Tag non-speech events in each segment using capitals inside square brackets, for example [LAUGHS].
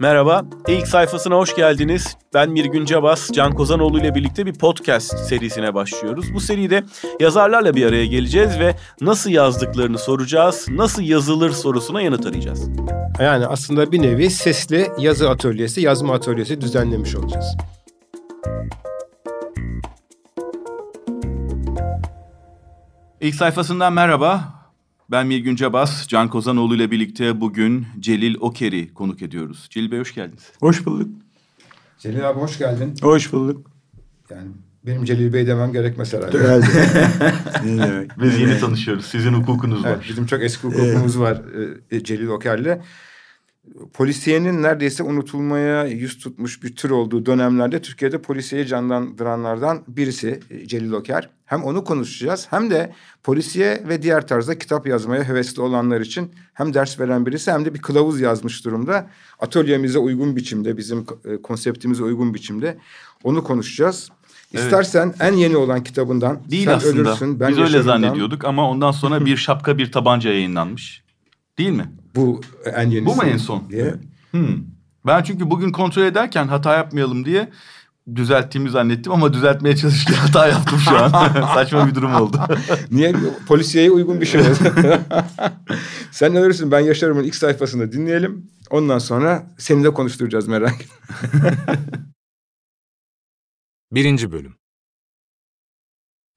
Merhaba, ilk sayfasına hoş geldiniz. Ben Mirgün Cabas, Can Kozanoğlu ile birlikte bir podcast serisine başlıyoruz. Bu seride yazarlarla bir araya geleceğiz ve nasıl yazdıklarını soracağız, nasıl yazılır sorusuna yanıt arayacağız. Yani aslında bir nevi sesli yazı atölyesi, yazma atölyesi düzenlemiş olacağız. İlk sayfasından merhaba. Ben Mirgün Cabas, Can Kozanoğlu ile birlikte bugün Celil Oker'i konuk ediyoruz. Celil Bey hoş geldiniz. Hoş bulduk. Celil abi hoş geldin. Hoş bulduk. Yani benim Celil Bey demem gerekmez herhalde. Herhalde. [LAUGHS] ne demek? Biz yeni tanışıyoruz. Sizin hukukunuz var. Evet, bizim çok eski hukukumuz var e, Celil Oker'le. Polisiyenin neredeyse unutulmaya yüz tutmuş bir tür olduğu dönemlerde Türkiye'de polisiyeyi canlandıranlardan birisi e, Celil Oker. Hem onu konuşacağız hem de polisiye ve diğer tarzda kitap yazmaya hevesli olanlar için hem ders veren birisi hem de bir kılavuz yazmış durumda. Atölyemize uygun biçimde, bizim e, konseptimize uygun biçimde onu konuşacağız. Evet. İstersen en yeni olan kitabından Değil sen aslında. ölürsün ben Biz öyle zannediyorduk ama ondan sonra bir şapka bir tabanca yayınlanmış. Değil mi? Bu en yenisi. Bu mu en son? Diye. Hmm. Ben çünkü bugün kontrol ederken hata yapmayalım diye düzelttiğimi zannettim ama düzeltmeye çalışırken [LAUGHS] hata yaptım şu an. [LAUGHS] Saçma bir durum oldu. [LAUGHS] Niye? Polisiyeye uygun bir şey oldu. Sen ölürsün ben yaşarımın ilk sayfasında dinleyelim. Ondan sonra seni de konuşturacağız merak etme. Birinci Bölüm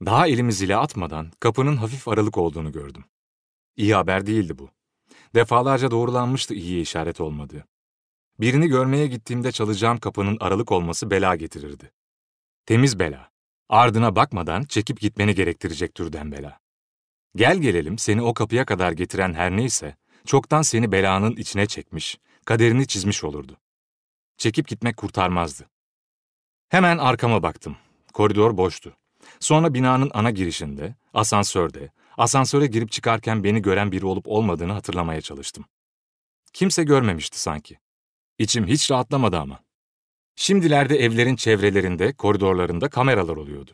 Daha elimi zile atmadan kapının hafif aralık olduğunu gördüm. İyi haber değildi bu. Defalarca doğrulanmıştı iyiye işaret olmadığı. Birini görmeye gittiğimde çalacağım kapının aralık olması bela getirirdi. Temiz bela. Ardına bakmadan çekip gitmeni gerektirecek türden bela. Gel gelelim seni o kapıya kadar getiren her neyse, çoktan seni belanın içine çekmiş, kaderini çizmiş olurdu. Çekip gitmek kurtarmazdı. Hemen arkama baktım. Koridor boştu. Sonra binanın ana girişinde, asansörde, asansöre girip çıkarken beni gören biri olup olmadığını hatırlamaya çalıştım. Kimse görmemişti sanki. İçim hiç rahatlamadı ama. Şimdilerde evlerin çevrelerinde, koridorlarında kameralar oluyordu.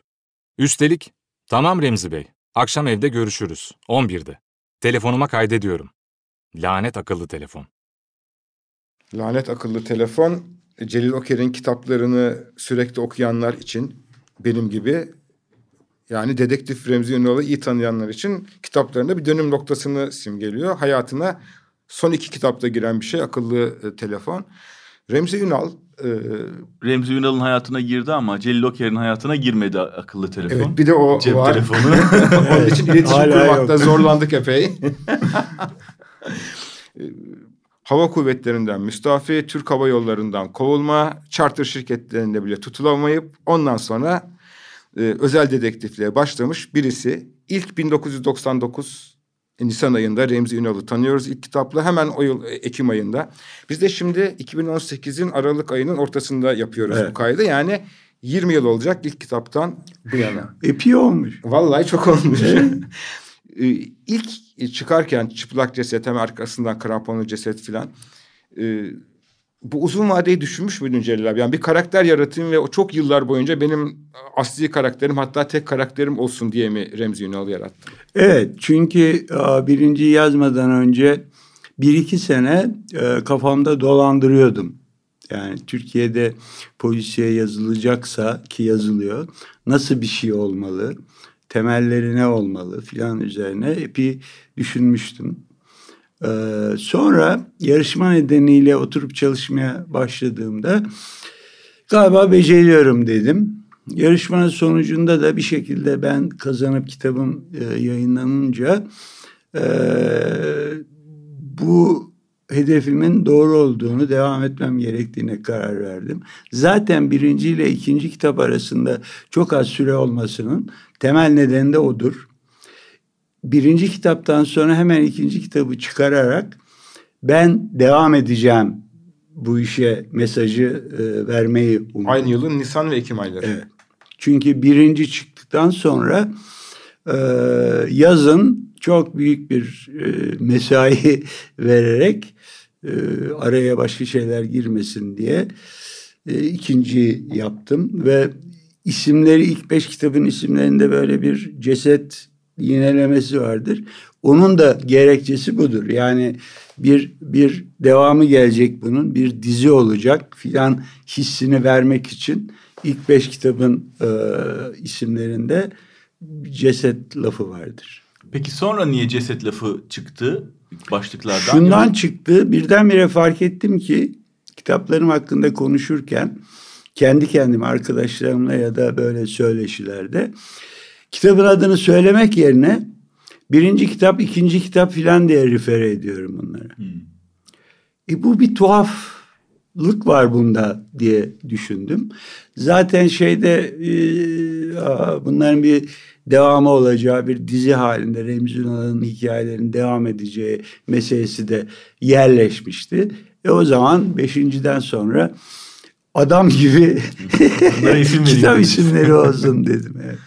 Üstelik, tamam Remzi Bey, akşam evde görüşürüz, 11'de. Telefonuma kaydediyorum. Lanet akıllı telefon. Lanet akıllı telefon Celil Oker'in kitaplarını sürekli okuyanlar için benim gibi yani dedektif Remzi Ünal'ı iyi tanıyanlar için kitaplarında bir dönüm noktasını simgeliyor. Hayatına son iki kitapta giren bir şey akıllı e, telefon. Remzi Ünal e, Remzi Ünal'ın hayatına girdi ama Celil Oker'in hayatına girmedi akıllı telefon. evet bir de o Cep var. telefonu. [LAUGHS] Onun için [LAUGHS] iletişim Hala kurmakta yok. zorlandık epey. [LAUGHS] Hava kuvvetlerinden müstafi, Türk Hava Yolları'ndan kovulma, charter şirketlerinde bile tutulamayıp ondan sonra e, özel dedektifliğe başlamış birisi. İlk 1999 Nisan ayında Remzi Ünal'ı tanıyoruz ilk kitapla. Hemen o yıl e, Ekim ayında. Biz de şimdi 2018'in Aralık ayının ortasında yapıyoruz bu Evet. kaydı. Yani 20 yıl olacak ilk kitaptan bu yana. Epey olmuş. Vallahi çok olmuş. Ee, [LAUGHS] İlk çıkarken çıplak ceset hem arkasından kramponlu ceset filan. Bu uzun vadeyi düşünmüş müydün Celil abi? Yani bir karakter yaratayım ve o çok yıllar boyunca benim asli karakterim hatta tek karakterim olsun diye mi Remzi Ünal'ı yarattın? Evet çünkü e, birinciyi yazmadan önce bir iki sene e, kafamda dolandırıyordum. Yani Türkiye'de polisiye yazılacaksa ki yazılıyor nasıl bir şey olmalı, temelleri ne olmalı filan üzerine epey düşünmüştüm. Ee, sonra yarışma nedeniyle oturup çalışmaya başladığımda galiba beceriyorum dedim. Yarışmanın sonucunda da bir şekilde ben kazanıp kitabım e, yayınlanınca e, bu hedefimin doğru olduğunu devam etmem gerektiğine karar verdim. Zaten birinci ile ikinci kitap arasında çok az süre olmasının temel nedeni de odur. Birinci kitaptan sonra hemen ikinci kitabı çıkararak ben devam edeceğim bu işe mesajı e, vermeyi umdum. Aynı yılın Nisan ve Ekim ayları. Evet. Çünkü birinci çıktıktan sonra e, yazın çok büyük bir e, mesai [LAUGHS] vererek e, araya başka şeyler girmesin diye e, ikinci yaptım ve isimleri ilk beş kitabın isimlerinde böyle bir ceset yinelemesi vardır. Onun da gerekçesi budur. Yani bir bir devamı gelecek bunun bir dizi olacak filan hissini vermek için ilk beş kitabın e, isimlerinde ceset lafı vardır. Peki sonra niye ceset lafı çıktı başlıklardan? Şundan ya? çıktı birdenbire fark ettim ki kitaplarım hakkında konuşurken kendi kendime arkadaşlarımla ya da böyle söyleşilerde kitabın adını söylemek yerine birinci kitap, ikinci kitap filan diye refere ediyorum bunları. Hmm. E bu bir tuhaflık var bunda diye düşündüm. Zaten şeyde e, bunların bir devamı olacağı bir dizi halinde Remzi Ünal'ın hikayelerinin devam edeceği meselesi de yerleşmişti. E o zaman beşinciden sonra adam gibi [LAUGHS] kitap isimleri olsun dedim. Evet.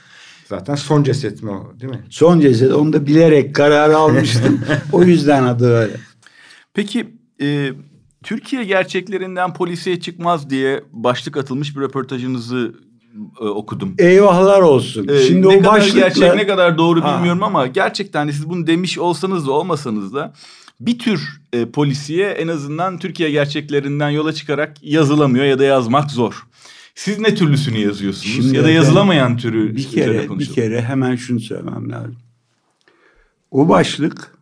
Zaten son ceset mi o değil mi? Son ceset. Onu da bilerek karar almıştım. [LAUGHS] o yüzden adı öyle. Peki e, Türkiye gerçeklerinden polisiye çıkmaz diye başlık atılmış bir röportajınızı e, okudum. Eyvahlar olsun. Ee, Şimdi ne o kadar başlıkla... gerçek ne kadar doğru ha. bilmiyorum ama gerçekten de siz bunu demiş olsanız da olmasanız da bir tür e, polisiye en azından Türkiye gerçeklerinden yola çıkarak yazılamıyor ya da yazmak zor. Siz ne türlüsünü yazıyorsunuz Şimdi ya da yazılamayan türü bir kere bir kere hemen şunu söylemem lazım. O başlık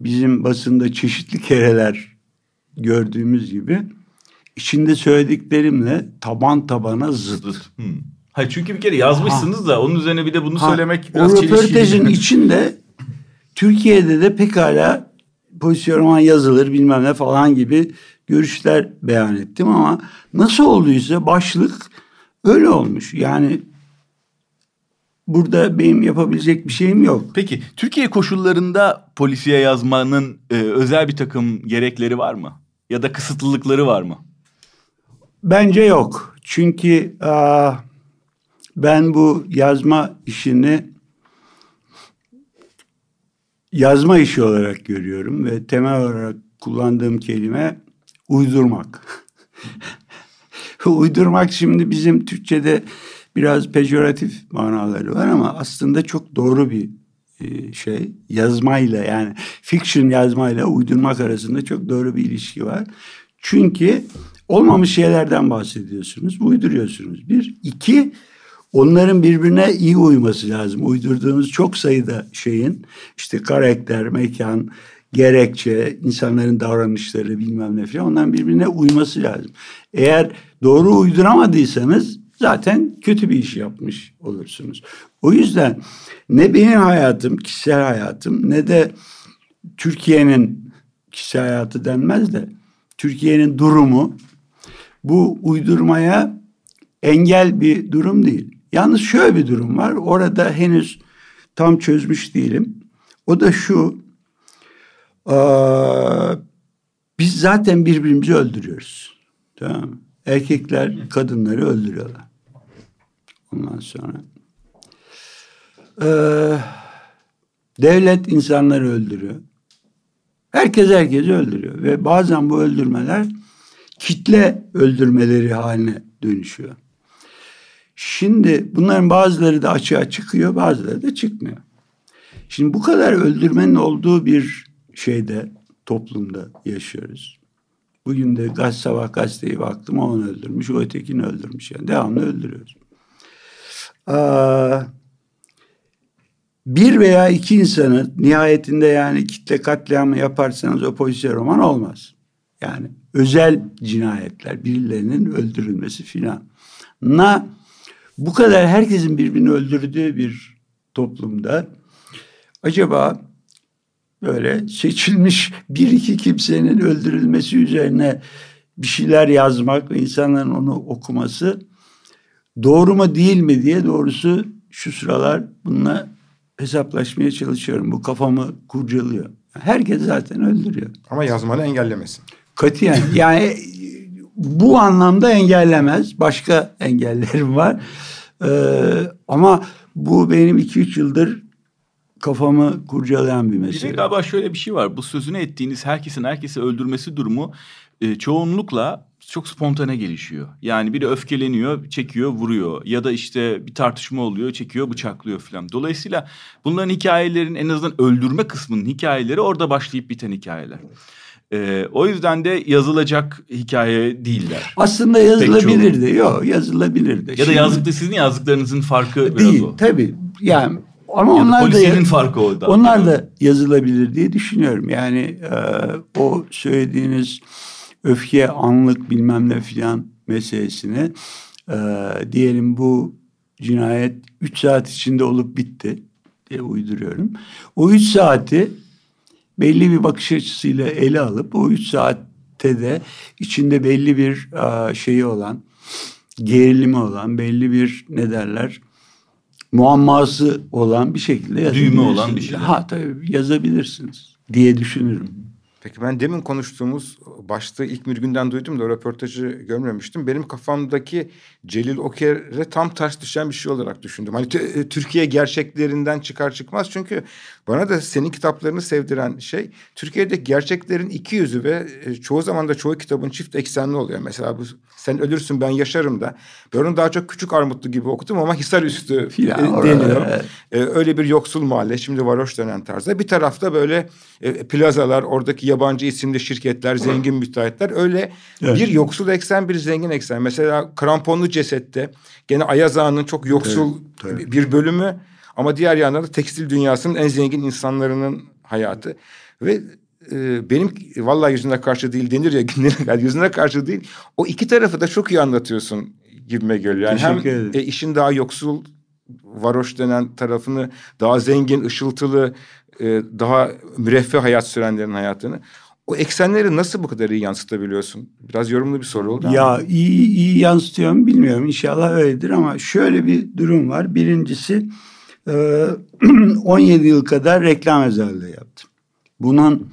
bizim basında çeşitli kereler gördüğümüz gibi içinde söylediklerimle taban tabana zıt. Hmm. Hayır çünkü bir kere yazmışsınız ha. da onun üzerine bir de bunu ha. söylemek biraz O röportajın [LAUGHS] içinde Türkiye'de de pekala pozisyon yazılır bilmem ne falan gibi görüşler beyan ettim ama nasıl olduysa başlık öyle olmuş. Yani burada benim yapabilecek bir şeyim yok. Peki Türkiye koşullarında polisiye yazmanın e, özel bir takım gerekleri var mı? Ya da kısıtlılıkları var mı? Bence yok. Çünkü a, ben bu yazma işini yazma işi olarak görüyorum ve temel olarak kullandığım kelime uydurmak. [LAUGHS] uydurmak şimdi bizim Türkçe'de biraz pejoratif manaları var ama aslında çok doğru bir e, şey. Yazmayla yani fiction yazmayla uydurmak arasında çok doğru bir ilişki var. Çünkü olmamış şeylerden bahsediyorsunuz, uyduruyorsunuz. Bir, iki, onların birbirine iyi uyması lazım. Uydurduğunuz çok sayıda şeyin işte karakter, mekan, gerekçe, insanların davranışları bilmem ne falan onların birbirine uyması lazım. Eğer doğru uyduramadıysanız zaten kötü bir iş yapmış olursunuz. O yüzden ne benim hayatım, kişisel hayatım ne de Türkiye'nin kişisel hayatı denmez de Türkiye'nin durumu bu uydurmaya engel bir durum değil. Yalnız şöyle bir durum var. Orada henüz tam çözmüş değilim. O da şu. Aa, biz zaten birbirimizi öldürüyoruz. Tamam? Erkekler kadınları öldürüyorlar. Ondan sonra e, devlet insanları öldürüyor. Herkes herkesi öldürüyor ve bazen bu öldürmeler kitle öldürmeleri haline dönüşüyor. Şimdi bunların bazıları da açığa çıkıyor, bazıları da çıkmıyor. Şimdi bu kadar öldürmenin olduğu bir şeyde, toplumda yaşıyoruz. Bugün de gaz sabah gazeteyi baktım onu öldürmüş, o ötekini öldürmüş. Yani devamlı öldürüyoruz. Aa, bir veya iki insanı nihayetinde yani kitle katliamı yaparsanız o pozisyon roman olmaz. Yani özel cinayetler, birilerinin öldürülmesi filan. Na bu kadar herkesin birbirini öldürdüğü bir toplumda acaba böyle seçilmiş bir iki kimsenin öldürülmesi üzerine bir şeyler yazmak ve insanların onu okuması doğru mu değil mi diye doğrusu şu sıralar bununla hesaplaşmaya çalışıyorum. Bu kafamı kurcalıyor. Herkes zaten öldürüyor. Ama yazmanı engellemesin. Katiyen. [LAUGHS] Yani bu anlamda engellemez. Başka engellerim var. Ee, ama bu benim iki üç yıldır kafamı kurcalayan bir Bir de mesele. galiba şöyle bir şey var. Bu sözünü ettiğiniz herkesin herkesi öldürmesi durumu e, çoğunlukla çok spontane gelişiyor. Yani biri öfkeleniyor, çekiyor, vuruyor. Ya da işte bir tartışma oluyor, çekiyor, bıçaklıyor falan. Dolayısıyla bunların hikayelerin en azından öldürme kısmının hikayeleri orada başlayıp biten hikayeler. E, o yüzden de yazılacak hikaye değiller. Aslında yazılabilirdi. Yok yazılabilirdi. Ya da Şimdi- yazdıkta sizin yazdıklarınızın farkı biraz Değil o. tabii. Yani ama Ya da onlar da polisiyenin farkı o da. onlar da yazılabilir diye düşünüyorum. Yani e, o söylediğiniz öfke, anlık bilmem ne filan meselesini e, diyelim bu cinayet 3 saat içinde olup bitti diye uyduruyorum. O 3 saati belli bir bakış açısıyla ele alıp o 3 saatte de içinde belli bir e, şeyi olan gerilimi olan belli bir ne derler muamması olan bir şekilde yazabilirsiniz. olan bir şeyler. Ha tabii yazabilirsiniz diye düşünürüm. Peki ben demin konuştuğumuz başta ilk bir günden duydum da röportajı görmemiştim. Benim kafamdaki Celil Oker'e tam ters düşen bir şey olarak düşündüm. Hani e, Türkiye gerçeklerinden çıkar çıkmaz çünkü bana da senin kitaplarını sevdiren şey Türkiye'de gerçeklerin iki yüzü ve e, çoğu zaman da çoğu kitabın çift eksenli oluyor. Mesela bu sen ölürsün ben yaşarım da. Ben onu daha çok küçük armutlu gibi okudum ama Hisarüstü Filan, [LAUGHS] e, orada, deniyor. evet. E, öyle bir yoksul mahalle şimdi varoş dönen tarzda. Bir tarafta böyle e, plazalar, oradaki yabancı isimli şirketler, zengin müteahhitler öyle Evet. bir yoksul eksen bir zengin eksen. Mesela Kramponlu Ceset'te gene Ayaz Ağa'nın çok yoksul Evet, tabii. bir bölümü ama diğer yandan da tekstil dünyasının en zengin insanlarının hayatı. Ve e, benim vallahi yüzüne karşı değil denir ya [LAUGHS] yüzüne karşı değil. O iki tarafı da çok iyi anlatıyorsun gibime geliyor. Yani hem ederim. e, işin daha yoksul varoş denen tarafını daha zengin, ışıltılı, e, daha müreffeh hayat sürenlerin hayatını. O eksenleri nasıl bu kadar iyi yansıtabiliyorsun? Biraz yorumlu bir soru oldu ama. Ya iyi, iyi yansıtıyor mu bilmiyorum. İnşallah öyledir ama şöyle bir durum var. Birincisi e, [CLEARS THROAT] 17 yıl kadar reklam yazarlığı yaptım. Bunun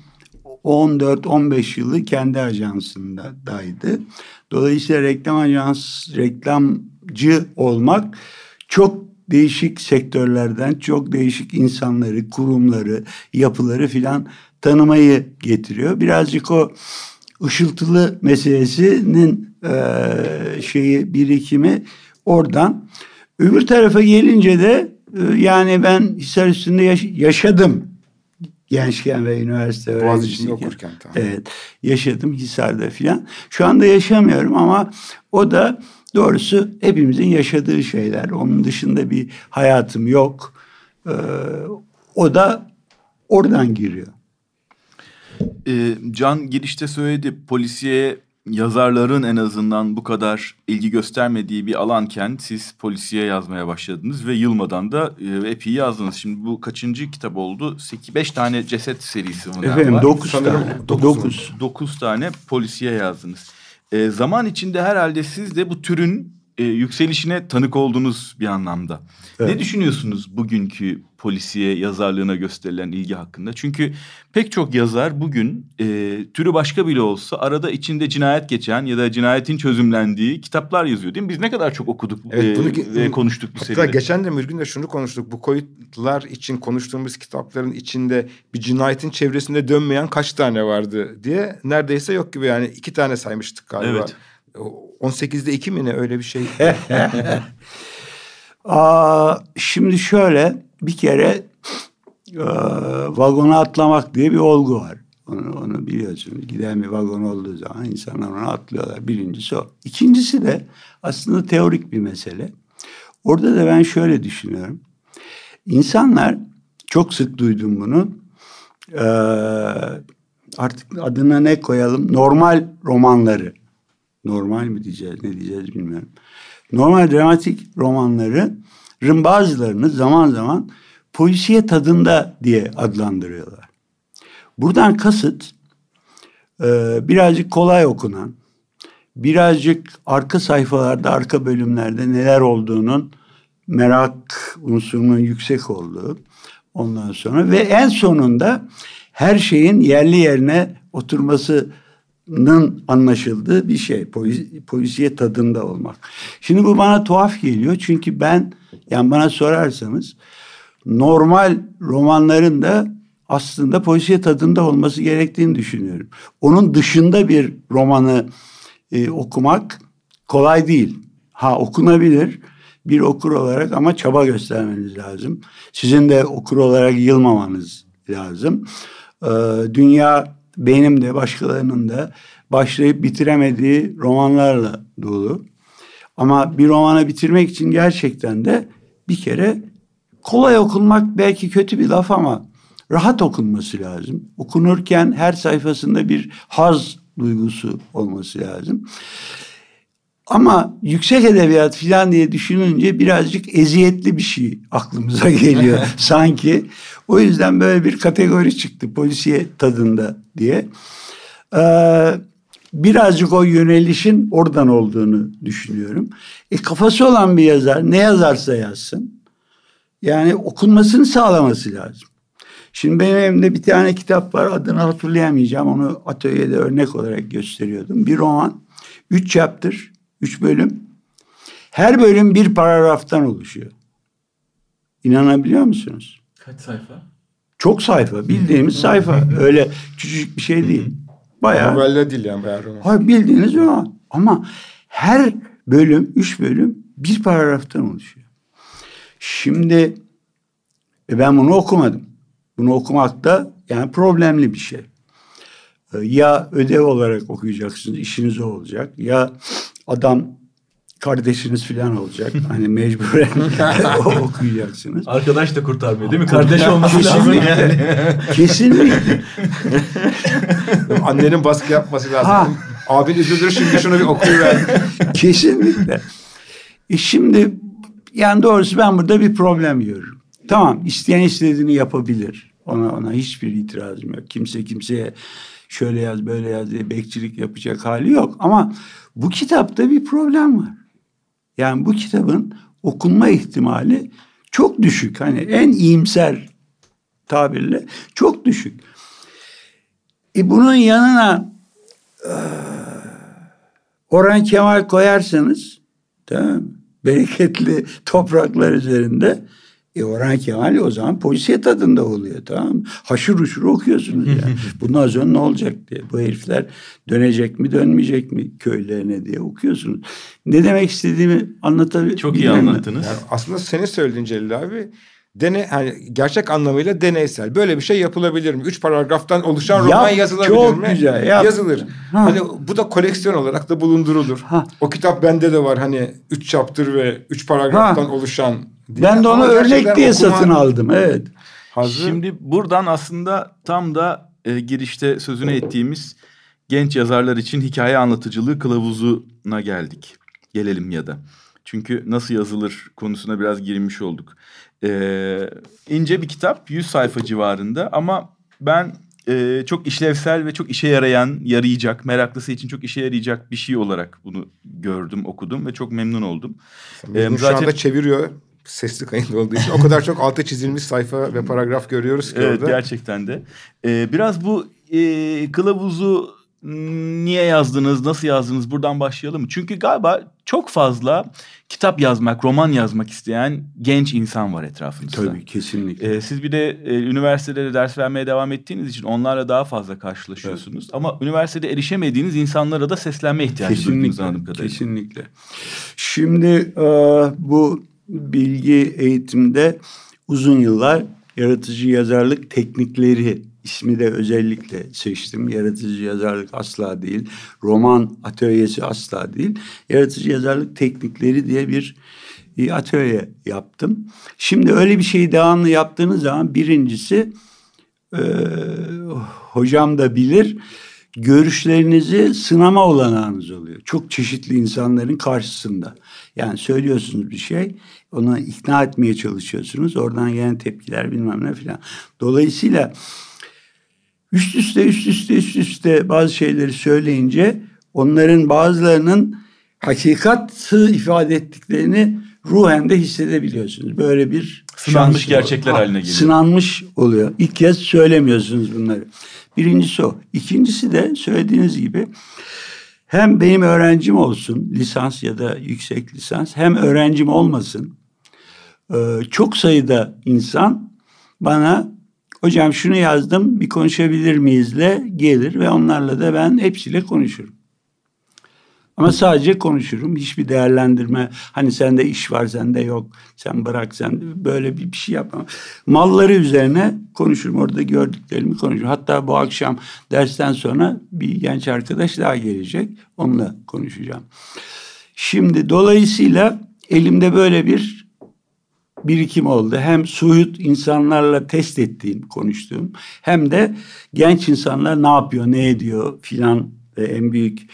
14-15 yılı kendi ajansındaydı. Dolayısıyla reklam ajans, reklamcı olmak çok değişik sektörlerden çok değişik insanları, kurumları, yapıları filan tanımayı getiriyor. Birazcık o ışıltılı meselesinin eee, şeyi birikimi oradan. Öbür tarafa gelince de e, yani ben Hisar üstünde yaş- yaşadım. Gençken ve üniversite öğrencisiyken. okurken tamam. Evet yaşadım Hisar'da filan. Şu anda yaşamıyorum ama o da doğrusu hepimizin yaşadığı şeyler. Onun dışında bir hayatım yok. Ee, o da oradan giriyor. Ee, Can girişte söyledi polisiye yazarların en azından bu kadar ilgi göstermediği bir alanken siz polisiye yazmaya başladınız ve yılmadan da e, epey yazdınız. Şimdi bu kaçıncı kitap oldu? 5 tane ceset serisi bunlar Efendim var. dokuz Sanırım tane. dokuz Dokuz. 9 tane polisiye yazdınız. Ee, zaman içinde herhalde siz de bu türün e, yükselişine tanık oldunuz bir anlamda. Evet. Ne düşünüyorsunuz bugünkü polisiye yazarlığına gösterilen ilgi hakkında? Çünkü pek çok yazar bugün e, türü başka bile olsa arada içinde cinayet geçen ya da cinayetin çözümlendiği kitaplar yazıyor değil mi? Biz ne kadar çok okuduk Evet, e, bunu- ve konuştuk bu Hatta seride. geçen de Mürgün de şunu konuştuk. Bu koyutlar için konuştuğumuz kitapların içinde bir cinayetin çevresinde dönmeyen kaç tane vardı diye neredeyse yok gibi yani iki tane saymıştık galiba. Evet. O 18'de iki mi ne öyle bir şey. [LAUGHS] Aa, şimdi şöyle bir kere e, vagona atlamak diye bir olgu var. Onu, onu biliyorsunuz. Giden bir vagon olduğu zaman insanlar ona atlıyorlar. Birincisi o. İkincisi de aslında teorik bir mesele. Orada da ben şöyle düşünüyorum. İnsanlar çok sık duydum bunu. Ee, artık adına ne koyalım? Normal romanları. Normal mi diyeceğiz, ne diyeceğiz bilmiyorum. Normal dramatik romanların bazılarını zaman zaman polisiye tadında diye adlandırıyorlar. Buradan kasıt e, birazcık kolay okunan, birazcık arka sayfalarda, arka bölümlerde neler olduğunun merak unsurunun yüksek olduğu. Ondan sonra ve en sonunda her şeyin yerli yerine oturmasının anlaşıldığı bir şey. Polis, polisiye tadında olmak. Şimdi bu bana tuhaf geliyor çünkü ben yani bana sorarsanız normal romanların da aslında polisiye tadında olması gerektiğini düşünüyorum. Onun dışında bir romanı e, okumak kolay değil. Ha okunabilir bir okur olarak ama çaba göstermeniz lazım. Sizin de okur olarak yılmamanız lazım. Ee, dünya benim de başkalarının da başlayıp bitiremediği romanlarla dolu. Ama bir romanı bitirmek için gerçekten de bir kere kolay okunmak belki kötü bir laf ama rahat okunması lazım. Okunurken her sayfasında bir haz duygusu olması lazım. Ama yüksek edebiyat falan diye düşününce birazcık eziyetli bir şey aklımıza [LAUGHS] geliyor sanki. O yüzden böyle bir kategori çıktı polisiye tadında diye. Ee, birazcık o yönelişin oradan olduğunu düşünüyorum. E kafası olan bir yazar ne yazarsa yazsın. Yani okunmasını sağlaması lazım. Şimdi benim elimde bir tane kitap var adını hatırlayamayacağım. Onu atölyede örnek olarak gösteriyordum. Bir roman. Üç chapter, üç bölüm. Her bölüm bir paragraftan oluşuyor. İnanabiliyor musunuz? Kaç sayfa? Çok sayfa. Bildiğimiz sayfa. Öyle küçücük bir şey değil. Bayağı. Novella değil yani bayağı roman. Hayır bildiğiniz roman. Ama her bölüm, üç bölüm bir paragraftan oluşuyor. Şimdi e ben bunu okumadım. Bunu okumak da yani problemli bir şey. E, ya ödev olarak okuyacaksınız, işiniz o olacak. Ya adam kardeşiniz falan olacak. [LAUGHS] Hani mecburen [LAUGHS] okuyacaksınız. Arkadaş da kurtarmıyor değil mi? Kardeş olması lazım yani. Kesinlikle. [LAUGHS] Annenin baskı yapması lazım. Ha. Abin üzülür şimdi şunu bir okuyuver. Kesinlikle. E şimdi yani doğrusu ben burada bir problem görüyorum. Tamam isteyen istediğini yapabilir. Ona ona hiçbir itirazım yok. Kimse kimseye şöyle yaz böyle yaz diye bekçilik yapacak hali yok. Ama bu kitapta bir problem var. Yani bu kitabın okunma ihtimali çok düşük. Hani en iyimser tabirle çok düşük. E bunun yanına e, Orhan Kemal koyarsanız tamam bereketli topraklar üzerinde e Orhan Kemal o zaman polisiye tadında oluyor tamam mı? Haşır uşur okuyorsunuz yani. [LAUGHS] Bundan sonra ne olacak diye. Bu herifler dönecek mi dönmeyecek mi köylerine diye okuyorsunuz. Ne demek istediğimi anlatabilir Çok iyi anlattınız. Yani aslında senin söylediğin Celil abi dene, hani gerçek anlamıyla deneysel. Böyle bir şey yapılabilir mi? Üç paragraftan oluşan Yap, roman yazılabilir çok mi? güzel, yap. Yazılır. Ha. Hani bu da koleksiyon olarak da bulundurulur. Ha. O kitap bende de var hani üç chapter ve üç paragraftan Ha. oluşan. Ben de onu örnek diye okuma satın aldım. Evet. Hazı, Şimdi buradan aslında tam da e, girişte sözüne ettiğimiz genç yazarlar için hikaye anlatıcılığı kılavuzuna geldik. Gelelim ya da. Çünkü nasıl yazılır konusuna biraz girmiş olduk. Ee, ince bir kitap 100 sayfa civarında ama ben e, çok işlevsel ve çok işe yarayan, yarayacak, meraklısı için çok işe yarayacak bir şey olarak bunu gördüm, okudum ve çok memnun oldum. Ee, şu anda çeviriyor sesli kayıt olduğu için. O kadar çok altı çizilmiş sayfa ve paragraf görüyoruz ki Evet orada. gerçekten de. Ee, biraz bu e, kılavuzu niye yazdınız, nasıl yazdınız buradan başlayalım mı? Çünkü galiba çok fazla kitap yazmak, roman yazmak isteyen genç insan var etrafınızda. Tabii kesinlikle. Ee, siz bir de e, üniversitede de ders vermeye devam ettiğiniz için onlarla daha fazla karşılaşıyorsunuz. Ama üniversitede erişemediğiniz insanlara da seslenme ihtiyacı duydunuz Kesinlikle. anladığım kadarıyla. Kesinlikle. Şimdi e, bu bilgi eğitimde uzun yıllar yaratıcı yazarlık teknikleri ismi de özellikle seçtim. Yaratıcı yazarlık asla değil. Roman atölyesi asla değil. Yaratıcı yazarlık teknikleri diye bir e, atölye yaptım. Şimdi öyle bir şeyi devamlı yaptığınız zaman birincisi e, hocam da bilir görüşlerinizi sınama olanağınız oluyor. Çok çeşitli insanların karşısında. Yani söylüyorsunuz bir şey, onu ikna etmeye çalışıyorsunuz. Oradan gelen tepkiler bilmem ne filan. Dolayısıyla üst üste üst üste üst üste bazı şeyleri söyleyince onların bazılarının hakikatı ifade ettiklerini ruhen de hissedebiliyorsunuz. Böyle bir Sınanmış gerçekler Ha, haline geliyor. Sınanmış oluyor. İlk kez söylemiyorsunuz bunları. Birincisi o. İkincisi de söylediğiniz gibi hem benim öğrencim olsun lisans ya da yüksek lisans hem öğrencim olmasın. Ee, çok sayıda insan bana hocam şunu yazdım bir konuşabilir miyizle gelir ve onlarla da ben hepsiyle konuşurum. Ama sadece konuşurum. Hiçbir değerlendirme. Hani sende iş var sende yok. Sen bırak sen böyle bir, bir şey yapmam. Malları üzerine konuşurum. Orada gördüklerimi konuşurum. Hatta bu akşam dersten sonra bir genç arkadaş daha gelecek. Onunla konuşacağım. Şimdi dolayısıyla elimde böyle bir birikim oldu. Hem suyut insanlarla test ettiğim, konuştuğum hem de genç insanlar ne yapıyor, ne ediyor filan ve en büyük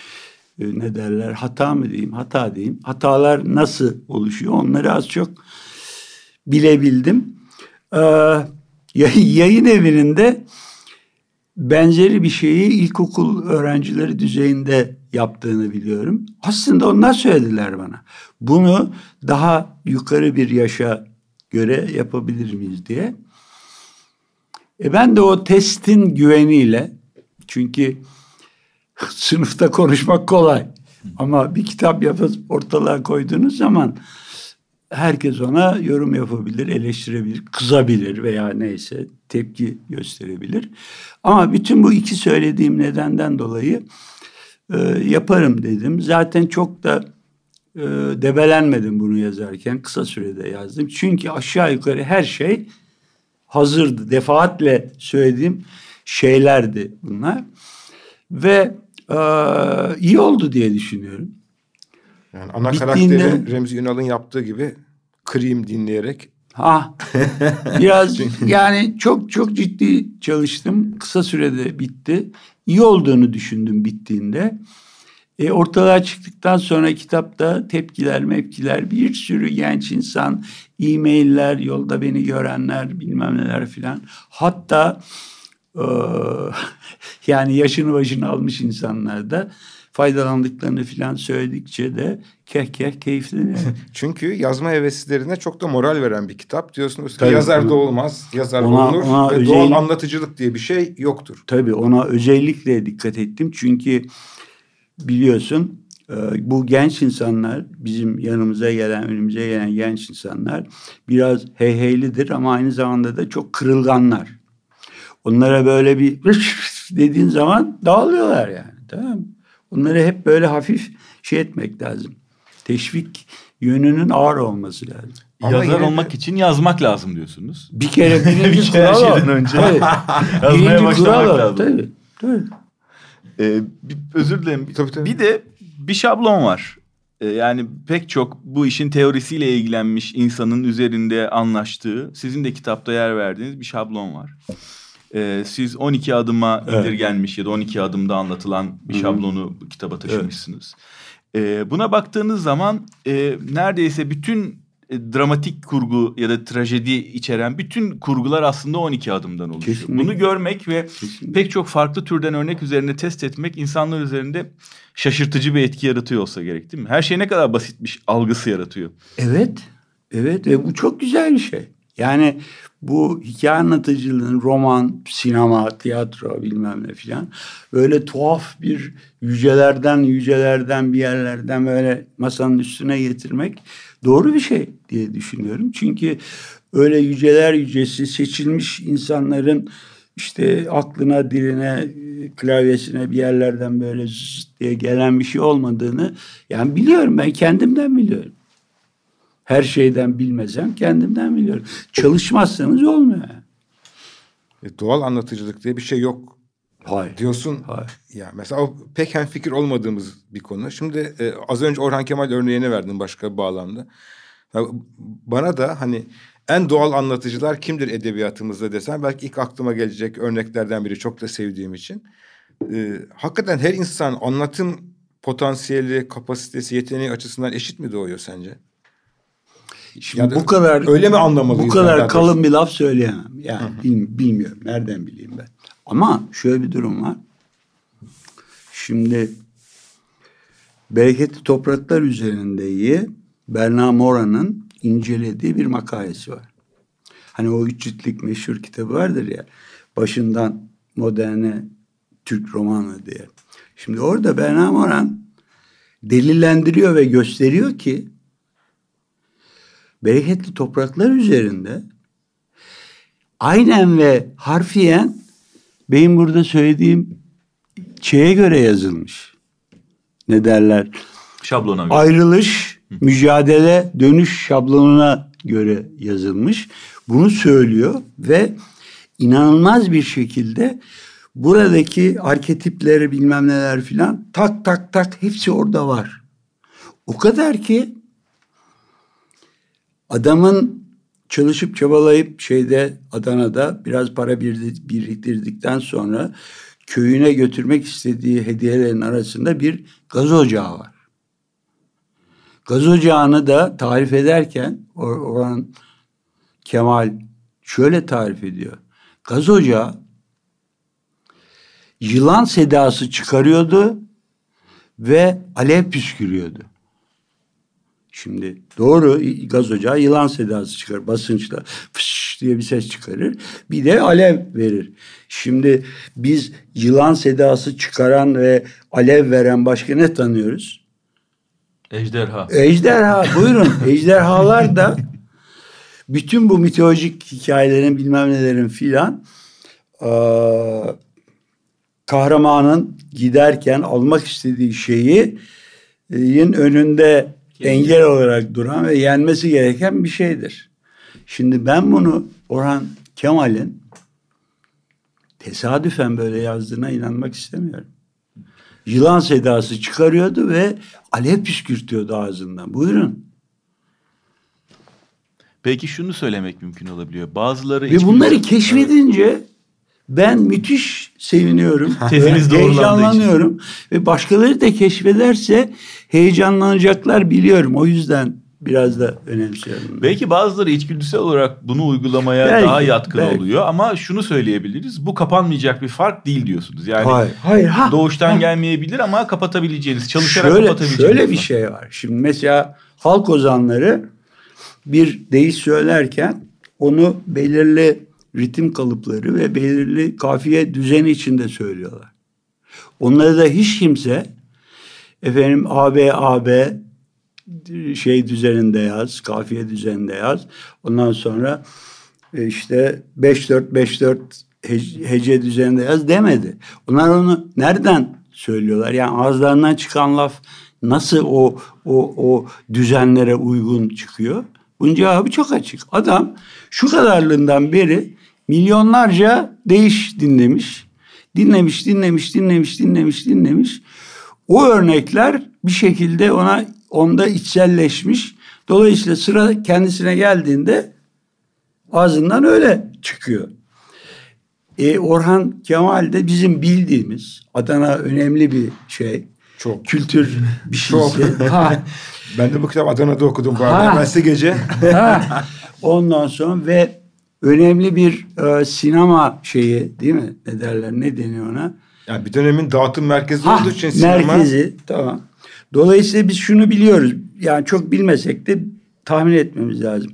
ne derler hata mı diyeyim, hata diyeyim. Hatalar nasıl oluşuyor onları az çok bilebildim. Ee, yayın evinde benzeri bir şeyi ilkokul öğrencileri düzeyinde yaptığını biliyorum. Aslında onlar söylediler bana. Bunu daha yukarı bir yaşa göre yapabilir miyiz diye. E ben de o testin güveniyle çünkü [LAUGHS] sınıfta konuşmak kolay ama bir kitap yapıp ortalığa koyduğunuz zaman herkes ona yorum yapabilir, eleştirebilir, kızabilir veya neyse tepki gösterebilir. Ama bütün bu iki söylediğim nedenden dolayı e, yaparım dedim. Zaten çok da e, debelenmedim bunu yazarken. Kısa sürede yazdım. Çünkü aşağı yukarı her şey hazırdı. Defaatle söylediğim şeylerdi bunlar. Ve e, iyi oldu diye düşünüyorum. Yani ana Bittiğinde... karakteri Remzi Ünal'ın yaptığı gibi kırayım dinleyerek. Ha, biraz [LAUGHS] yani çok çok ciddi çalıştım. Kısa sürede bitti. İyi olduğunu düşündüm bittiğinde. E, ortalığa çıktıktan sonra kitapta tepkiler, mepkiler, bir sürü genç insan, e-mailler, yolda beni görenler, bilmem neler filan. Hatta [LAUGHS] yani yaşını başını almış insanlar da faydalandıklarını filan söyledikçe de keh keh keyifleniyor. [LAUGHS] Çünkü yazma heveslilerine çok da moral veren bir kitap. Diyorsunuz ki yazar da olmaz, yazar ona, olunur ona ve özel... doğal anlatıcılık diye bir şey yoktur. Tabii ona özellikle dikkat ettim. Çünkü biliyorsun bu genç insanlar bizim yanımıza gelen, önümüze gelen genç insanlar biraz heyheylidir ama aynı zamanda da çok kırılganlar. Onlara böyle bir [LAUGHS] dediğin zaman dağılıyorlar yani. Tamam? Onları hep böyle hafif şey etmek lazım. Teşvik yönünün ağır olması lazım. Ama Yazar olmak için yazmak lazım diyorsunuz. Bir kere [LAUGHS] birinci bir kere kural önce. Tabii. [LAUGHS] Yazmaya başlamak lazım. Tabii. Tabii. Ee, bir, özür dilerim. Tabii, tabii. Bir de bir şablon var. Ee, yani pek çok bu işin teorisiyle ilgilenmiş insanın üzerinde anlaştığı, sizin de kitapta yer verdiğiniz bir şablon var. Ee, siz 12 adıma evet. indirgenmiş ya da 12 adımda anlatılan bir şablonu Hı-hı. kitaba taşımışsınız. Evet. Ee, buna baktığınız zaman e, neredeyse bütün e, dramatik kurgu ya da trajedi içeren bütün kurgular aslında 12 adımdan oluşuyor. Kesinlikle. Bunu görmek ve Kesinlikle. pek çok farklı türden örnek üzerine test etmek insanlar üzerinde şaşırtıcı bir etki yaratıyor olsa gerek değil mi? Her şey ne kadar basitmiş algısı yaratıyor. Evet. Evet ve bu çok güzel bir şey. Yani bu hikaye anlatıcılığın roman, sinema, tiyatro bilmem ne filan böyle tuhaf bir yücelerden yücelerden bir yerlerden böyle masanın üstüne getirmek doğru bir şey diye düşünüyorum. Çünkü öyle yüceler yücesi seçilmiş insanların işte aklına, diline, klavyesine bir yerlerden böyle diye gelen bir şey olmadığını yani biliyorum ben kendimden biliyorum. Her şeyden bilmesem kendimden biliyorum. Çalışmazsanız olmuyor. E, doğal anlatıcılık diye bir şey yok. Hayır. Diyorsun. Hayır. Ya mesela o pek hem fikir olmadığımız bir konu. Şimdi e, az önce Orhan Kemal örneğini verdim başka bir bağlamda. Ya, bana da hani en doğal anlatıcılar kimdir edebiyatımızda desen belki ilk aklıma gelecek örneklerden biri çok da sevdiğim için. E, hakikaten her insan anlatım potansiyeli, kapasitesi, yeteneği açısından eşit mi doğuyor sence? Şimdi ya bu kadar öyle mi anlamalıyız? Bu kadar kalın bir laf söyleyemem. Yani bil, bilmiyorum. Nereden bileyim ben? Ama şöyle bir durum var. Şimdi bereketli topraklar üzerindeyi Berna Mora'nın incelediği bir makalesi var. Hani o üç ciltlik meşhur kitabı vardır ya. Başından moderne Türk romanı diye. Şimdi orada Berna Moran delillendiriyor ve gösteriyor ki bereketli topraklar üzerinde aynen ve harfiyen benim burada söylediğim şeye göre yazılmış. Ne derler? Şablona göre. Ayrılış, mücadele, dönüş şablonuna göre yazılmış. Bunu söylüyor ve inanılmaz bir şekilde buradaki arketipleri bilmem neler filan tak tak tak hepsi orada var. O kadar ki adamın çalışıp çabalayıp şeyde Adana'da biraz para biriktirdikten sonra köyüne götürmek istediği hediyelerin arasında bir gaz ocağı var. Gaz ocağını da tarif ederken Orhan Kemal şöyle tarif ediyor. Gaz ocağı yılan sedası çıkarıyordu ve alev püskürüyordu. Şimdi doğru gaz ocağı yılan sedası çıkar basınçla fış diye bir ses çıkarır. Bir de alev verir. Şimdi biz yılan sedası çıkaran ve alev veren başka ne tanıyoruz? Ejderha. Ejderha buyurun. [LAUGHS] Ejderhalar da bütün bu mitolojik hikayelerin bilmem nelerin filan kahramanın giderken almak istediği şeyi yin önünde engel olarak duran ve yenmesi gereken bir şeydir. Şimdi ben bunu Orhan Kemal'in tesadüfen böyle yazdığına inanmak istemiyorum. Yılan sedası çıkarıyordu ve alev püskürtüyordu ağzından. Buyurun. Peki şunu söylemek mümkün olabiliyor. Bazıları... Ve bunları keşfedince ben müthiş seviniyorum. [LAUGHS] Teziniz Heyecanlanıyorum. Ve başkaları da keşfederse heyecanlanacaklar biliyorum. O yüzden biraz da önemsiyorum. Belki bazıları içgüdüsel olarak bunu uygulamaya belki, daha yatkın belki. oluyor ama şunu söyleyebiliriz. Bu kapanmayacak bir fark değil diyorsunuz. Yani hayır, hayır, ha, doğuştan ha. gelmeyebilir ama kapatabileceğiniz, çalışarak şöyle, kapatabileceğiniz. Şöyle bir şey var. Şimdi mesela halk ozanları bir deyiş söylerken onu belirli ritim kalıpları ve belirli kafiye düzeni içinde söylüyorlar. Onları da hiç kimse efendim AB AB şey düzeninde yaz, kafiye düzeninde yaz. Ondan sonra e, işte 5-4 5-4 hece düzeninde yaz demedi. Onlar onu nereden söylüyorlar? Yani ağızlarından çıkan laf nasıl o o o düzenlere uygun çıkıyor? Bunun cevabı çok açık. Adam şu kadarlığından beri milyonlarca değiş dinlemiş. Dinlemiş, dinlemiş, dinlemiş, dinlemiş, dinlemiş. O örnekler bir şekilde ona onda içselleşmiş. Dolayısıyla sıra kendisine geldiğinde ağzından öyle çıkıyor. E, Orhan Kemal de bizim bildiğimiz Adana önemli bir şey. Çok. Kültür bir şeysi. Çok. Ha. [LAUGHS] ben de bu kitap Adana'da okudum bu arada. Size gece. [LAUGHS] ha. Ondan sonra ve önemli bir e, sinema şeyi değil mi? Ne derler? Ne deniyor ona? Yani bir dönemin dağıtım merkezi ha, olduğu için sinema. Merkezi tamam. Dolayısıyla biz şunu biliyoruz. Yani çok bilmesek de tahmin etmemiz lazım.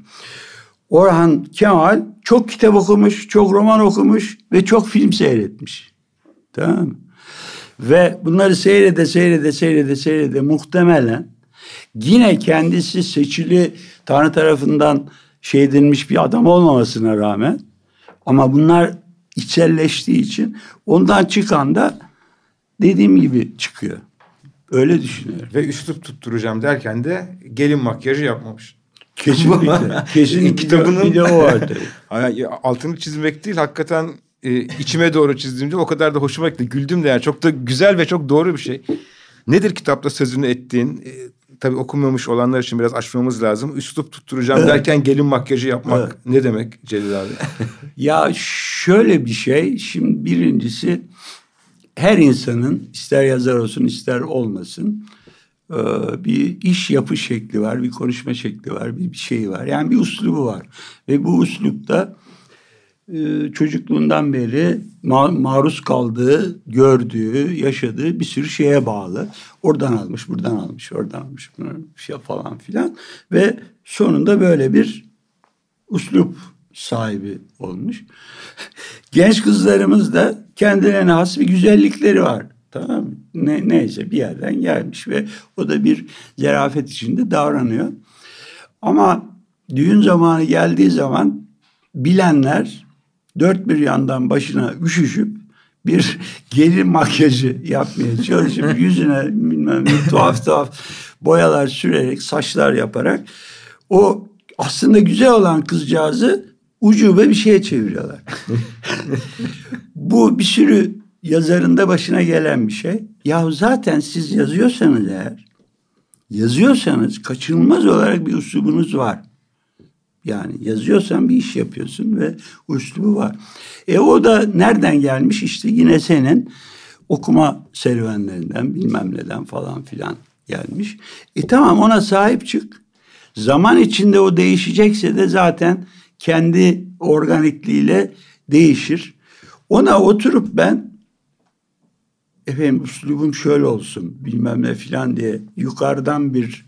Orhan Kemal çok kitap okumuş, çok roman okumuş ve çok film seyretmiş. Tamam mı? Ve bunları seyrede seyrede seyrede seyrede muhtemelen yine kendisi seçili Tanrı tarafından şey edilmiş bir adam olmamasına rağmen ama bunlar içselleştiği için ondan çıkan da dediğim gibi çıkıyor. Öyle düşünüyorum. Ve üslup tutturacağım derken de gelin makyajı yapmamış. Kesinlikle. [LAUGHS] Kesinlikle. Kitabının bir de o var tabii. [LAUGHS] altını çizmek değil hakikaten e, içime doğru çizdiğimde o kadar da hoşuma gitti. Güldüm de yani çok da güzel ve çok doğru bir şey. Nedir kitapta sözünü ettiğin? E, tabii okumamış olanlar için biraz açmamız lazım. Üslup tutturacağım derken gelin makyajı yapmak ne demek Celil abi? [LAUGHS] ya şöyle bir şey. Şimdi birincisi her insanın ister yazar olsun ister olmasın e, bir iş yapı şekli var, bir konuşma şekli var, bir şey var. Yani bir uslubu var. Ve bu uslupta çocukluğundan beri maruz kaldığı, gördüğü, yaşadığı bir sürü şeye bağlı. Oradan almış, buradan almış, oradan almış, almış falan filan. Ve sonunda böyle bir uslup sahibi olmuş. [LAUGHS] Genç kızlarımız da kendilerine has bir güzellikleri var. Tamam? Ne, neyse bir yerden gelmiş ve o da bir zerafet içinde davranıyor. Ama düğün zamanı geldiği zaman bilenler dört bir yandan başına üşüşüp bir gelin makyajı yapmaya çalışıp [LAUGHS] yüzüne bilmem ne tuhaf tuhaf boyalar sürerek saçlar yaparak o aslında güzel olan kızcağızı ucube bir şeye çeviriyorlar. [LAUGHS] Bu bir sürü yazarında başına gelen bir şey. Ya zaten siz yazıyorsanız eğer yazıyorsanız kaçınılmaz olarak bir üslubunuz var. Yani yazıyorsan bir iş yapıyorsun ve üslubu var. E o da nereden gelmiş? İşte yine senin okuma serüvenlerinden bilmem neden falan filan gelmiş. E tamam ona sahip çık. Zaman içinde o değişecekse de zaten kendi organikliğiyle değişir. Ona oturup ben efendim üslubum şöyle olsun bilmem ne filan diye yukarıdan bir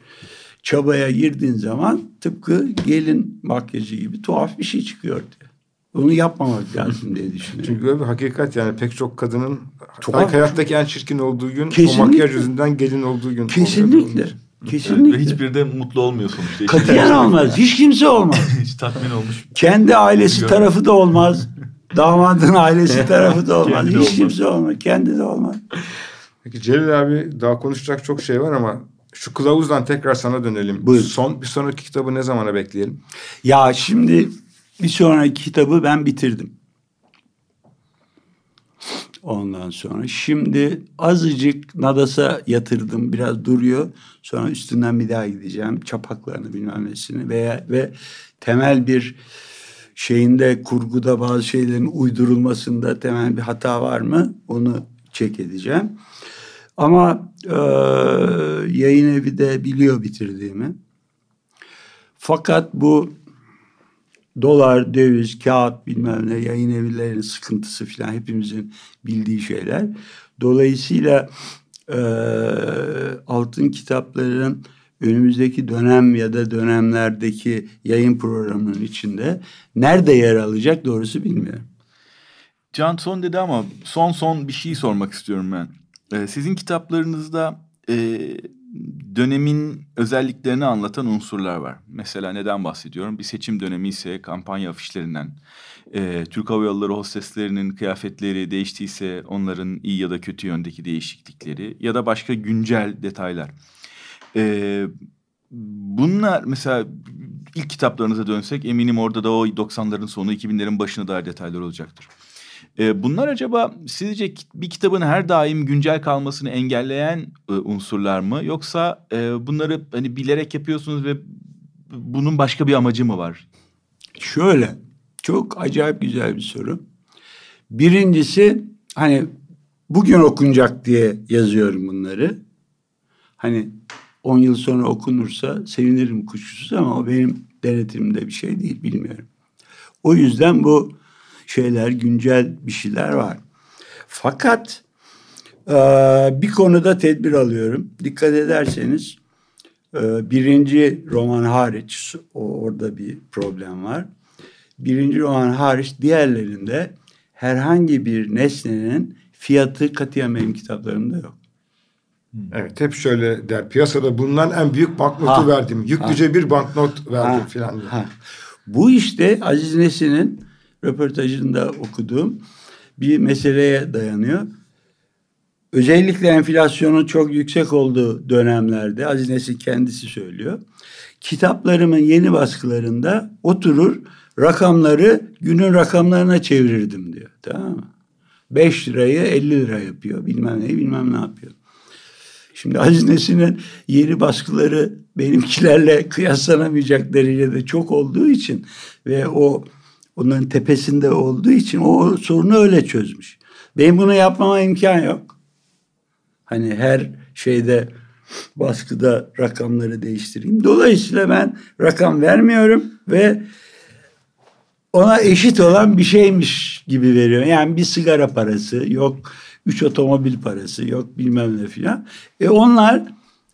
çabaya girdiğin zaman tıpkı gelin makyajı gibi tuhaf bir şey çıkıyor diye. Bunu yapmamak lazım diye düşünüyorum. Çünkü öyle bir hakikat yani pek çok kadının Tuhaf. hayattaki en çirkin olduğu gün Kesinlikle. o makyaj yüzünden gelin olduğu gün. Kesinlikle. Kesinlikle. Ve hiçbiri de mutlu olmuyor sonuçta. Katiyen olmaz. Hiç kimse olmaz. [LAUGHS] Hiç tatmin olmuş. Kendi ailesi tarafı da olmaz. Damadın ailesi [LAUGHS] tarafı da olmaz. Hiç olmaz. kimse olmaz. Kendi de olmaz. Peki Celil abi daha konuşacak çok şey var ama şu kılavuzdan tekrar sana dönelim. Buyurun. Son bir sonraki kitabı ne zamana bekleyelim? Ya şimdi bir sonraki kitabı ben bitirdim. Ondan sonra şimdi azıcık Nadas'a yatırdım biraz duruyor. Sonra üstünden bir daha gideceğim. Çapaklarını bilmem nesini veya ve temel bir şeyinde kurguda bazı şeylerin uydurulmasında temel bir hata var mı? Onu çek edeceğim. Ama e, yayın evi de biliyor bitirdiğimi. Fakat bu dolar, döviz, kağıt bilmem ne yayın evlerinin sıkıntısı falan hepimizin bildiği şeyler. Dolayısıyla e, altın kitapların önümüzdeki dönem ya da dönemlerdeki yayın programının içinde nerede yer alacak doğrusu bilmiyorum. Can son dedi ama son son bir şey sormak istiyorum ben. Ee, sizin kitaplarınızda e, dönemin özelliklerini anlatan unsurlar var. Mesela neden bahsediyorum? Bir seçim dönemi ise kampanya afişlerinden, e, Türk Hava Yolları hosteslerinin kıyafetleri değiştiyse onların iyi ya da kötü yöndeki değişiklikleri ya da başka güncel detaylar. E, bunlar mesela ilk kitaplarınıza dönsek eminim orada da o 90'ların sonu 2000'lerin başına dair detaylar olacaktır. E, bunlar acaba sizce bir kitabın her daim güncel kalmasını engelleyen e, unsurlar mı? Yoksa e, bunları hani bilerek yapıyorsunuz ve bunun başka bir amacı mı var? Şöyle çok acayip güzel bir soru. Birincisi hani bugün okunacak diye yazıyorum bunları. Hani 10 yıl sonra okunursa sevinirim kuşkusuz ama o benim denetimimde bir şey değil bilmiyorum. O yüzden bu şeyler güncel bir şeyler var. Fakat eee, bir konuda tedbir alıyorum. Dikkat ederseniz eee, birinci roman hariç o, orada bir problem var. Birinci roman hariç diğerlerinde herhangi bir nesnenin fiyatı katiyen benim kitaplarımda yok. Evet hep şöyle der. Piyasada bulunan en büyük banknotu Ha. verdim. Yüklüce bir banknot verdim Ha, filan. ha. Bu işte Aziz Nesin'in röportajında okuduğum bir meseleye dayanıyor. Özellikle enflasyonun çok yüksek olduğu dönemlerde Aziz Nesin kendisi söylüyor. Kitaplarımın yeni baskılarında oturur rakamları günün rakamlarına çevirirdim diyor. Tamam mı? 5 lirayı 50 lira yapıyor. Bilmem ne bilmem ne yapıyor. Şimdi Aziz Nesin'in yeni baskıları benimkilerle [LAUGHS] kıyaslanamayacak derecede çok olduğu için ve o onların tepesinde olduğu için o sorunu öyle çözmüş. Benim bunu yapmama imkan yok. Hani her şeyde baskıda rakamları değiştireyim. Dolayısıyla ben rakam vermiyorum ve ona eşit olan bir şeymiş gibi veriyor. Yani bir sigara parası yok, üç otomobil parası yok bilmem ne filan. E onlar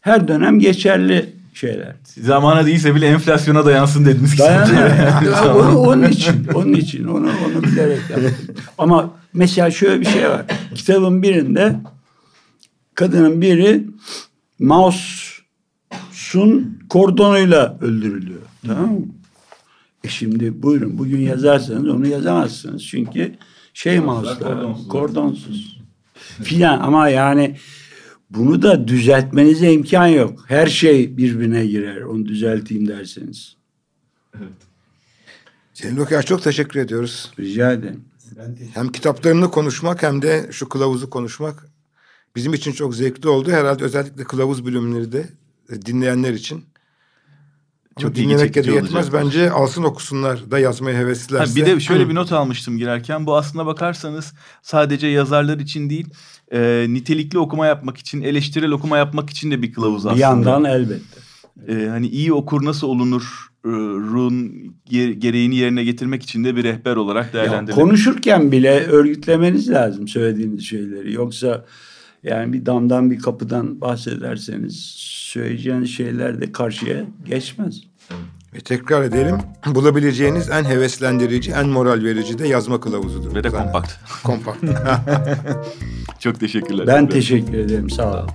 her dönem geçerli şeyler. Zamana değilse bile enflasyona dayansın dediniz. [LAUGHS] [LAUGHS] Ya onu- onun için, onun için onu onu bilerek yaptım. Ama mesela şöyle bir şey var. Kitabın birinde kadının biri mouse'un kordonuyla öldürülüyor. Tamam mı? E şimdi buyurun bugün yazarsanız onu yazamazsınız. Çünkü şey mouse'lar kordonsuz. Filan ama yani bunu da düzeltmenize imkan yok. Her şey birbirine girer. Onu düzelteyim derseniz. Celil Okyar çok teşekkür ediyoruz. Rica ederim. Hem kitaplarını konuşmak hem de şu kılavuzu konuşmak bizim için çok zevkli oldu. Herhalde özellikle kılavuz bölümleri de e, dinleyenler için. Çok ilgi dinlemekle de yetmez. Bence alsın okusunlar da yazmaya Ha, heveslilerse. bir de şöyle bir not almıştım girerken. Bu aslında bakarsanız sadece yazarlar için değil, e, nitelikli okuma yapmak için, eleştirel okuma yapmak için de bir kılavuz aslında. Bir yandan elbette. E, hani iyi okur nasıl olunur e, run ge- gereğini yerine getirmek için de bir rehber olarak Ya değerlendirilebilir. konuşurken bile örgütlemeniz lazım söylediğiniz şeyleri. Yoksa yani bir damdan bir kapıdan bahsederseniz söyleyeceğiniz şeyler de karşıya geçmez. Ve tekrar edelim. Bulabileceğiniz en heveslendirici, en moral verici de yazma kılavuzudur. Ve de Zaten. kompakt. [LAUGHS] Kompakt. [LAUGHS] Çok teşekkürler. Ben teşekkür ederim. Sağ olun.